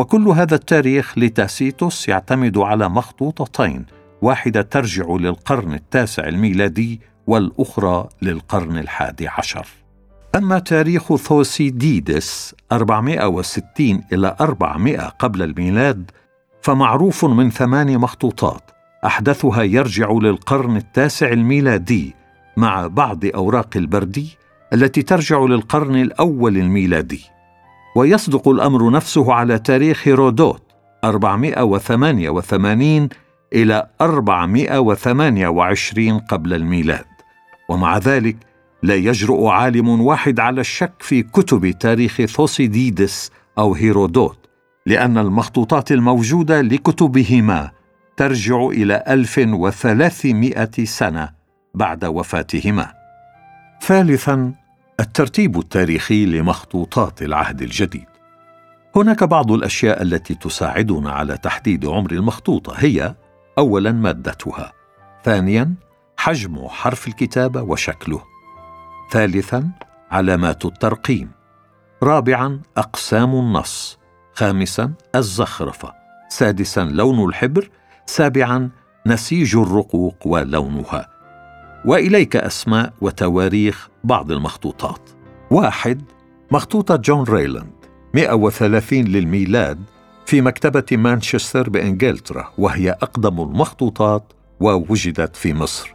وكل هذا التاريخ لتاسيتوس يعتمد على مخطوطتين واحدة ترجع للقرن التاسع الميلادي والأخرى للقرن الحادي عشر. أما تاريخ ثوسيديدس 460 إلى 400 قبل الميلاد فمعروف من ثمان مخطوطات أحدثها يرجع للقرن التاسع الميلادي مع بعض أوراق البردي التي ترجع للقرن الأول الميلادي. ويصدق الأمر نفسه على تاريخ هيرودوت 488 إلى 428 قبل الميلاد ومع ذلك لا يجرؤ عالم واحد على الشك في كتب تاريخ ثوسيديدس أو هيرودوت لأن المخطوطات الموجودة لكتبهما ترجع إلى 1300 سنة بعد وفاتهما. ثالثا الترتيب التاريخي لمخطوطات العهد الجديد. هناك بعض الأشياء التي تساعدنا على تحديد عمر المخطوطة هي اولا مادتها. ثانيا حجم حرف الكتابه وشكله. ثالثا علامات الترقيم. رابعا أقسام النص. خامسا الزخرفة. سادسا لون الحبر. سابعا نسيج الرقوق ولونها. وإليك أسماء وتواريخ بعض المخطوطات واحد مخطوطة جون ريلاند 130 للميلاد في مكتبة مانشستر بإنجلترا وهي أقدم المخطوطات ووجدت في مصر.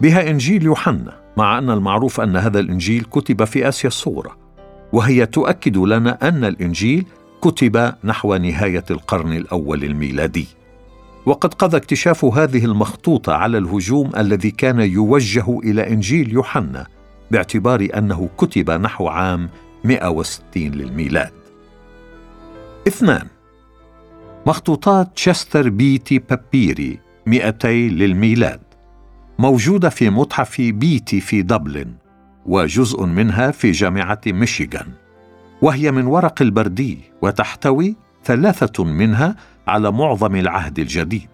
بها إنجيل يوحنا مع أن المعروف أن هذا الإنجيل كتب في آسيا الصغرى وهي تؤكد لنا أن الإنجيل كتب نحو نهاية القرن الأول الميلادي. وقد قضى اكتشاف هذه المخطوطة على الهجوم الذي كان يوجه إلى إنجيل يوحنا باعتبار أنه كتب نحو عام 160 للميلاد. اثنان مخطوطات تشستر بيتي بابيري 200 للميلاد موجودة في متحف بيتي في دبلن وجزء منها في جامعة ميشيغان وهي من ورق البردي وتحتوي ثلاثة منها على معظم العهد الجديد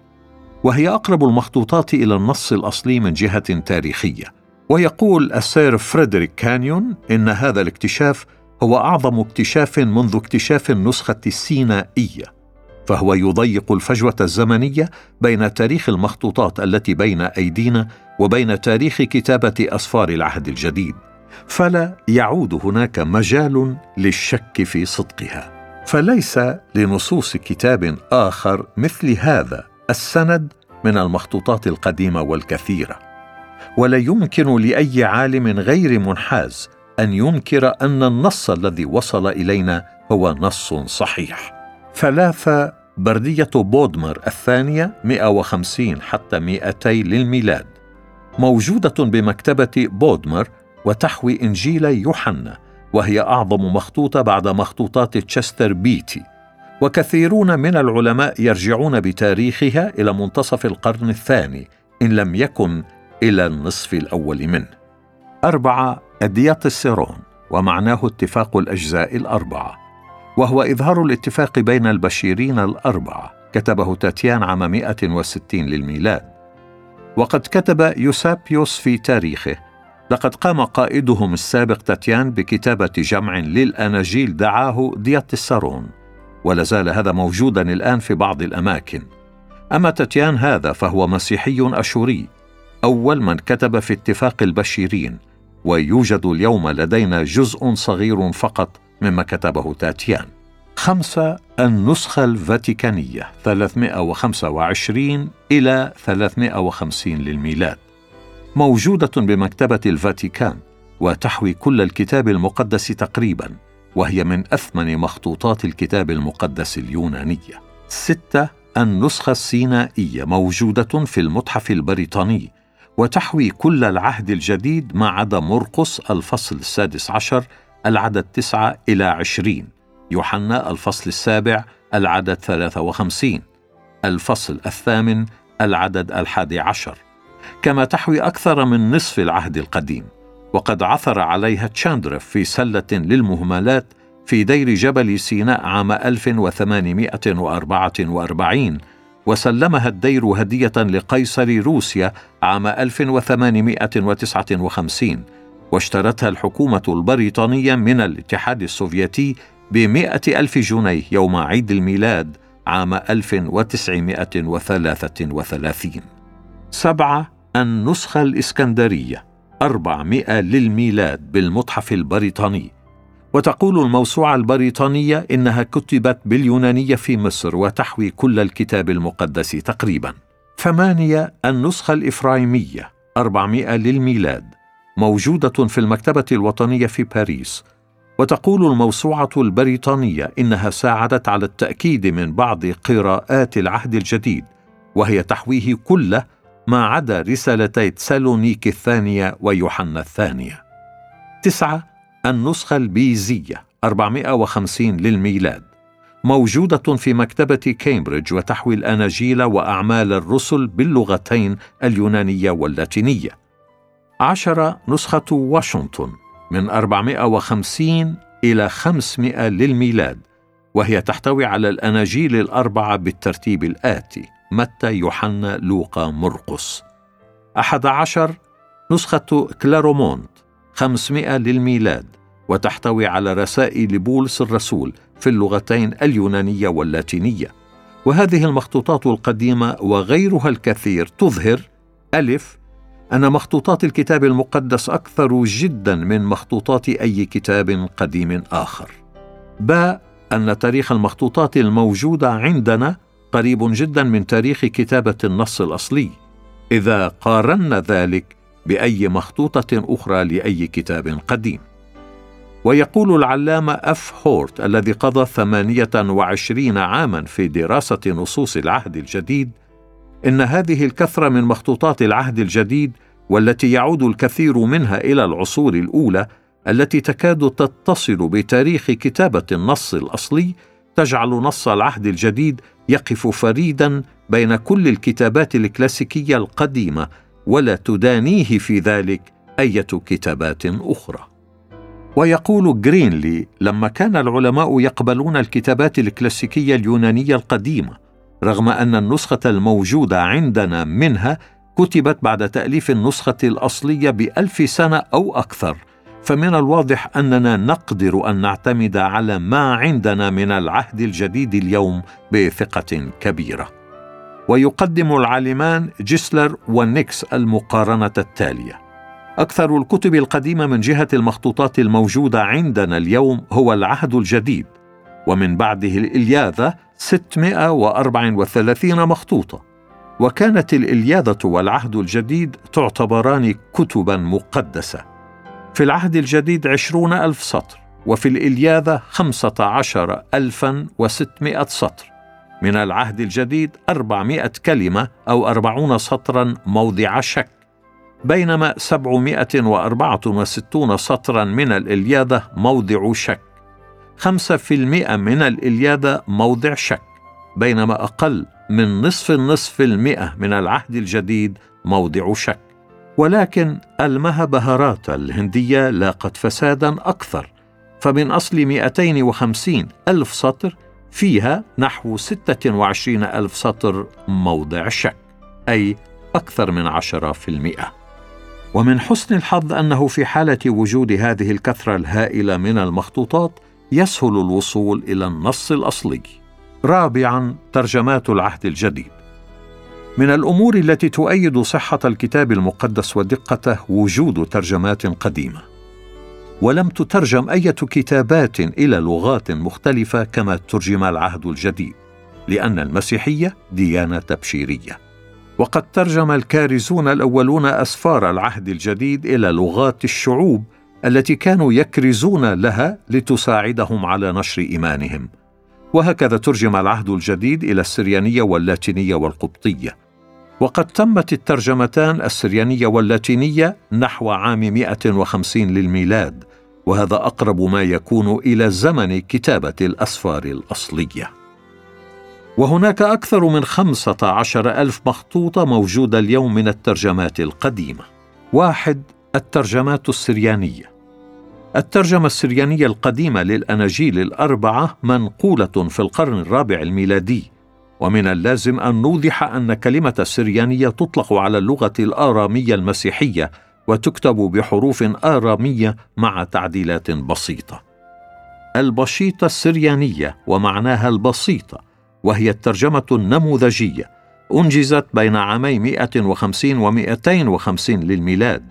وهي أقرب المخطوطات إلى النص الأصلي من جهة تاريخية. ويقول السير فريدريك كانيون إن هذا الاكتشاف هو أعظم اكتشاف منذ اكتشاف النسخة السينائية فهو يضيق الفجوة الزمنية بين تاريخ المخطوطات التي بين أيدينا وبين تاريخ كتابة اسفار العهد الجديد فلا يعود هناك مجال للشك في صدقها. فليس لنصوص كتاب آخر مثل هذا السند من المخطوطات القديمة والكثيرة. ولا يمكن لأي عالم غير منحاز أن ينكر أن النص الذي وصل إلينا هو نص صحيح. ثلاثة بردية بودمر الثانية 150 حتى 200 للميلاد. موجودة بمكتبة بودمر وتحوي إنجيل يوحنا وهي أعظم مخطوطة بعد مخطوطات تشستر بيتي. وكثيرون من العلماء يرجعون بتاريخها إلى منتصف القرن الثاني إن لم يكن إلى النصف الأول منه. أربعة السيرون ومعناه اتفاق الأجزاء الأربعة وهو إظهار الاتفاق بين البشيرين الأربعة كتبه تاتيان عام 160 للميلاد. وقد كتب يوسابيوس في تاريخه لقد قام قائدهم السابق تاتيان بكتابة جمع للأناجيل دعاه السارون ولا زال هذا موجودا الآن في بعض الأماكن. أما تاتيان هذا فهو مسيحي أشوري أول من كتب في اتفاق البشيرين ويوجد اليوم لدينا جزء صغير فقط مما كتبه تاتيان. خمسة النسخة الفاتيكانية 325 إلى 350 للميلاد. موجودة بمكتبة الفاتيكان وتحوي كل الكتاب المقدس تقريبا وهي من أثمن مخطوطات الكتاب المقدس اليونانية. ستة النسخة السينائية موجودة في المتحف البريطاني وتحوي كل العهد الجديد ما عدا مرقس الفصل السادس عشر العدد تسعة إلى عشرين. يوحنا الفصل السابع العدد ثلاثة وخمسين. الفصل الثامن العدد الحادي عشر. كما تحوي أكثر من نصف العهد القديم. وقد عثر عليها تشاندرف في سلة للمهملات في دير جبل سيناء عام 1844 وسلمها الدير هدية لقيصر روسيا عام 1859 واشترتها الحكومة البريطانية من الاتحاد السوفيتي بمئة ألف جنيه يوم عيد الميلاد عام 1933 سبعة النسخة الإسكندرية 400 للميلاد بالمتحف البريطاني. وتقول الموسوعة البريطانية إنها كتبت باليونانية في مصر وتحوي كل الكتاب المقدس تقريبا. ثمانية النسخة الإفرايمية 400 للميلاد موجودة في المكتبة الوطنية في باريس. وتقول الموسوعة البريطانية إنها ساعدت على التأكيد من بعض قراءات العهد الجديد وهي تحويه كله ما عدا رسالتي تسالونيك الثانية ويوحنا الثانية. تسعة النسخة البيزية 450 للميلاد موجودة في مكتبة كامبريدج وتحوي الأناجيل وأعمال الرسل باللغتين اليونانية واللاتينية. عشرة نسخة واشنطن من 450 إلى 500 للميلاد وهي تحتوي على الأناجيل الأربعة بالترتيب الآتي متى يوحنا لوقا مرقس. أحد عشر نسخة كلارومونت 500 للميلاد وتحتوي على رسائل بولس الرسول في اللغتين اليونانية واللاتينية. وهذه المخطوطات القديمة وغيرها الكثير تظهر ألف أن مخطوطات الكتاب المقدس أكثر جدا من مخطوطات أي كتاب قديم آخر. باء أن تاريخ المخطوطات الموجودة عندنا قريب جدا من تاريخ كتابة النص الأصلي. إذا قارنا ذلك بأي مخطوطة أخرى لأي كتاب قديم. ويقول العلامة أف هورت الذي قضى ثمانية وعشرين عاما في دراسة نصوص العهد الجديد إن هذه الكثرة من مخطوطات العهد الجديد والتي يعود الكثير منها إلى العصور الأولى التي تكاد تتصل بتاريخ كتابة النص الأصلي تجعل نص العهد الجديد يقف فريدا بين كل الكتابات الكلاسيكية القديمة ولا تدانيه في ذلك أية كتابات أخرى. ويقول جرينلي لما كان العلماء يقبلون الكتابات الكلاسيكية اليونانية القديمة رغم أن النسخة الموجودة عندنا منها كتبت بعد تأليف النسخة الأصلية بألف سنة أو أكثر فمن الواضح أننا نقدر أن نعتمد على ما عندنا من العهد الجديد اليوم بثقة كبيرة. ويقدم العالمان جيسلر ونيكس المقارنة التالية. أكثر الكتب القديمة من جهة المخطوطات الموجودة عندنا اليوم هو العهد الجديد ومن بعده الإلياذة 634 مخطوطة. وكانت الإلياذة والعهد الجديد تعتبران كتبا مقدسة. في العهد الجديد عشرون ألف سطر وفي الإلياذة خمسة عشر ألفا وستمائة سطر. من العهد الجديد أربعمائة كلمة أو أربعون سطرا موضع شك بينما سبعمائة وأربعة وستون سطرا من الإلياذة موضع شك. خمسة في المئة من الإلياذة موضع شك بينما أقل من نصف النصف المئة من العهد الجديد موضع شك. ولكن المهبهارات الهندية لاقت فسادا أكثر فمن أصل 250 ألف سطر فيها نحو 26 ألف سطر موضع شك أي أكثر من عشرة في المئة. ومن حسن الحظ أنه في حالة وجود هذه الكثرة الهائلة من المخطوطات يسهل الوصول إلى النص الأصلي. رابعا ترجمات العهد الجديد. من الأمور التي تؤيد صحة الكتاب المقدس ودقته وجود ترجمات قديمة. ولم تترجم إيه كتابات إلى لغات مختلفة كما ترجم العهد الجديد لأن المسيحية ديانة تبشيرية. وقد ترجم الكارزون الأولون أسفار العهد الجديد إلى لغات الشعوب التي كانوا يكرزون لها لتساعدهم على نشر إيمانهم. وهكذا ترجم العهد الجديد إلى السريانية واللاتينية والقبطية. وقد تمت الترجمتان السريانية واللاتينية نحو عام 150 للميلاد وهذا أقرب ما يكون إلى زمن كتابة الأسفار الأصلية. وهناك أكثر من خمسة عشر ألف مخطوطة موجودة اليوم من الترجمات القديمة. واحد الترجمات السريانية. الترجمة السريانية القديمة للأناجيل الأربعة منقولة في القرن الرابع الميلادي. ومن اللازم أن نوضح أن كلمة السريانيه تطلق على اللغة الآرامية المسيحية وتكتب بحروف آرامية مع تعديلات بسيطة. البشيطة السريانية ومعناها البسيطة وهي الترجمة النموذجية أنجزت بين عامي 150 و 250 للميلاد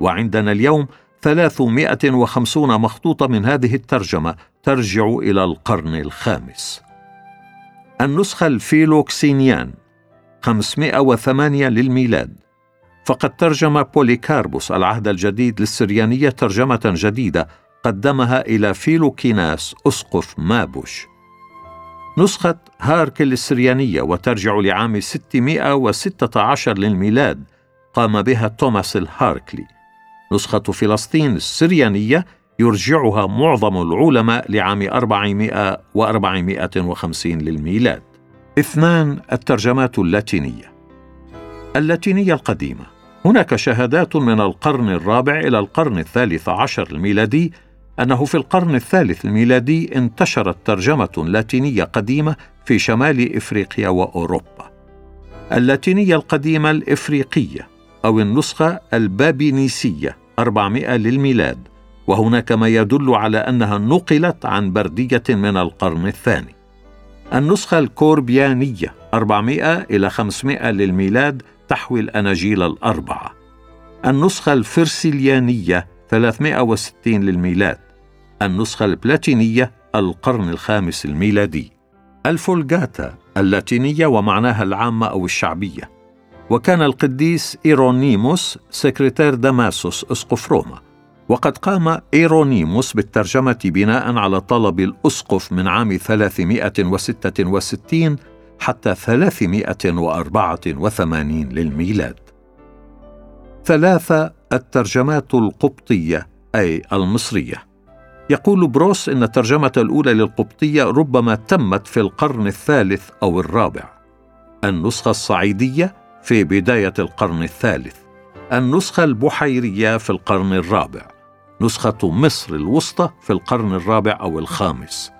وعندنا اليوم 350 مخطوطة من هذه الترجمة ترجع إلى القرن الخامس. النسخة الفيلوكسينيان 508 للميلاد. فقد ترجم بوليكاربوس العهد الجديد للسريانية ترجمة جديدة قدمها إلى فيلوكيناس أسقف مابوش. نسخة هاركل السريانية وترجع لعام 616 للميلاد قام بها توماس الهاركلي. نسخة فلسطين السريانية يرجعها معظم العلماء لعام 400 و 450 للميلاد. اثنان الترجمات اللاتينية. اللاتينية القديمة. هناك شهادات من القرن الرابع إلى القرن الثالث عشر الميلادي أنه في القرن الثالث الميلادي انتشرت ترجمة لاتينية قديمة في شمال إفريقيا وأوروبا. اللاتينية القديمة الإفريقية أو النسخة البابينيسية 400 للميلاد. وهناك ما يدل على أنها نقلت عن بردية من القرن الثاني. النسخة الكوربيانية 400 إلى 500 للميلاد تحوي الأناجيل الأربعة. النسخة الفرسيليانية 360 للميلاد. النسخة البلاتينية القرن الخامس الميلادي. الفولجاتا اللاتينية ومعناها العامة أو الشعبية. وكان القديس إيرونيموس سكرتير دماسوس أسقف روما وقد قام إيرونيموس بالترجمة بناء على طلب الأسقف من عام 366 حتى 384 للميلاد. ثلاثة الترجمات القبطية أي المصرية. يقول بروس إن الترجمة الأولى للقبطية ربما تمت في القرن الثالث أو الرابع. النسخة الصعيدية في بداية القرن الثالث. النسخة البحيرية في القرن الرابع. نسخة مصر الوسطى في القرن الرابع أو الخامس.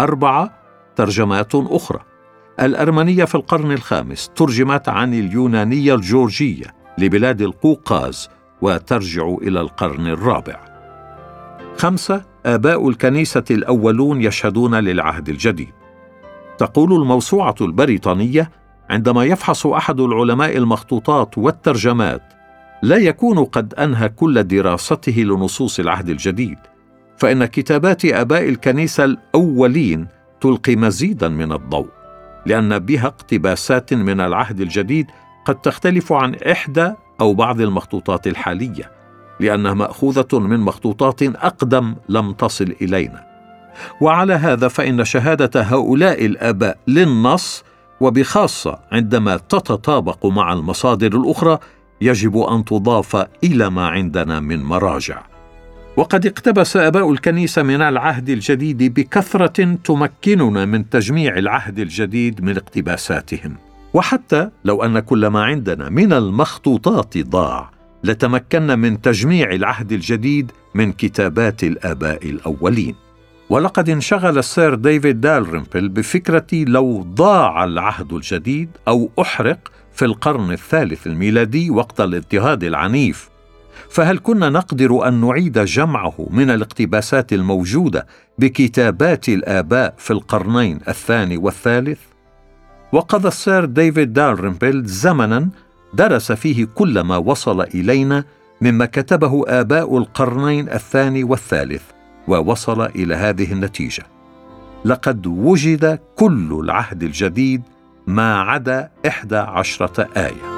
أربعة ترجمات أخرى. الأرمنية في القرن الخامس ترجمت عن اليونانية الجورجية لبلاد القوقاز وترجع إلى القرن الرابع. خمسة آباء الكنيسة الأولون يشهدون للعهد الجديد. تقول الموسوعة البريطانية عندما يفحص أحد العلماء المخطوطات والترجمات لا يكون قد أنهى كل دراسته لنصوص العهد الجديد فإن كتابات آباء الكنيسة الأولين تلقي مزيدا من الضوء لأن بها اقتباسات من العهد الجديد قد تختلف عن إحدى أو بعض المخطوطات الحالية لأنها مأخوذة من مخطوطات أقدم لم تصل إلينا. وعلى هذا فإن شهادة هؤلاء الآباء للنص وبخاصة عندما تتطابق مع المصادر الأخرى يجب أن تضاف إلى ما عندنا من مراجع. وقد اقتبس آباء الكنيسة من العهد الجديد بكثرة تمكننا من تجميع العهد الجديد من اقتباساتهم. وحتى لو أن كل ما عندنا من المخطوطات ضاع لتمكنا من تجميع العهد الجديد من كتابات الآباء الأولين. ولقد انشغل السير ديفيد دالرمبل بفكرة لو ضاع العهد الجديد أو أحرق في القرن الثالث الميلادي وقت الاضطهاد العنيف. فهل كنا نقدر أن نعيد جمعه من الاقتباسات الموجودة بكتابات الآباء في القرنين الثاني والثالث؟ وقضى السير ديفيد دالرمبل زمنا درس فيه كل ما وصل إلينا مما كتبه آباء القرنين الثاني والثالث ووصل إلى هذه النتيجة. لقد وجد كل العهد الجديد ما عدا إحدى عشرة آية.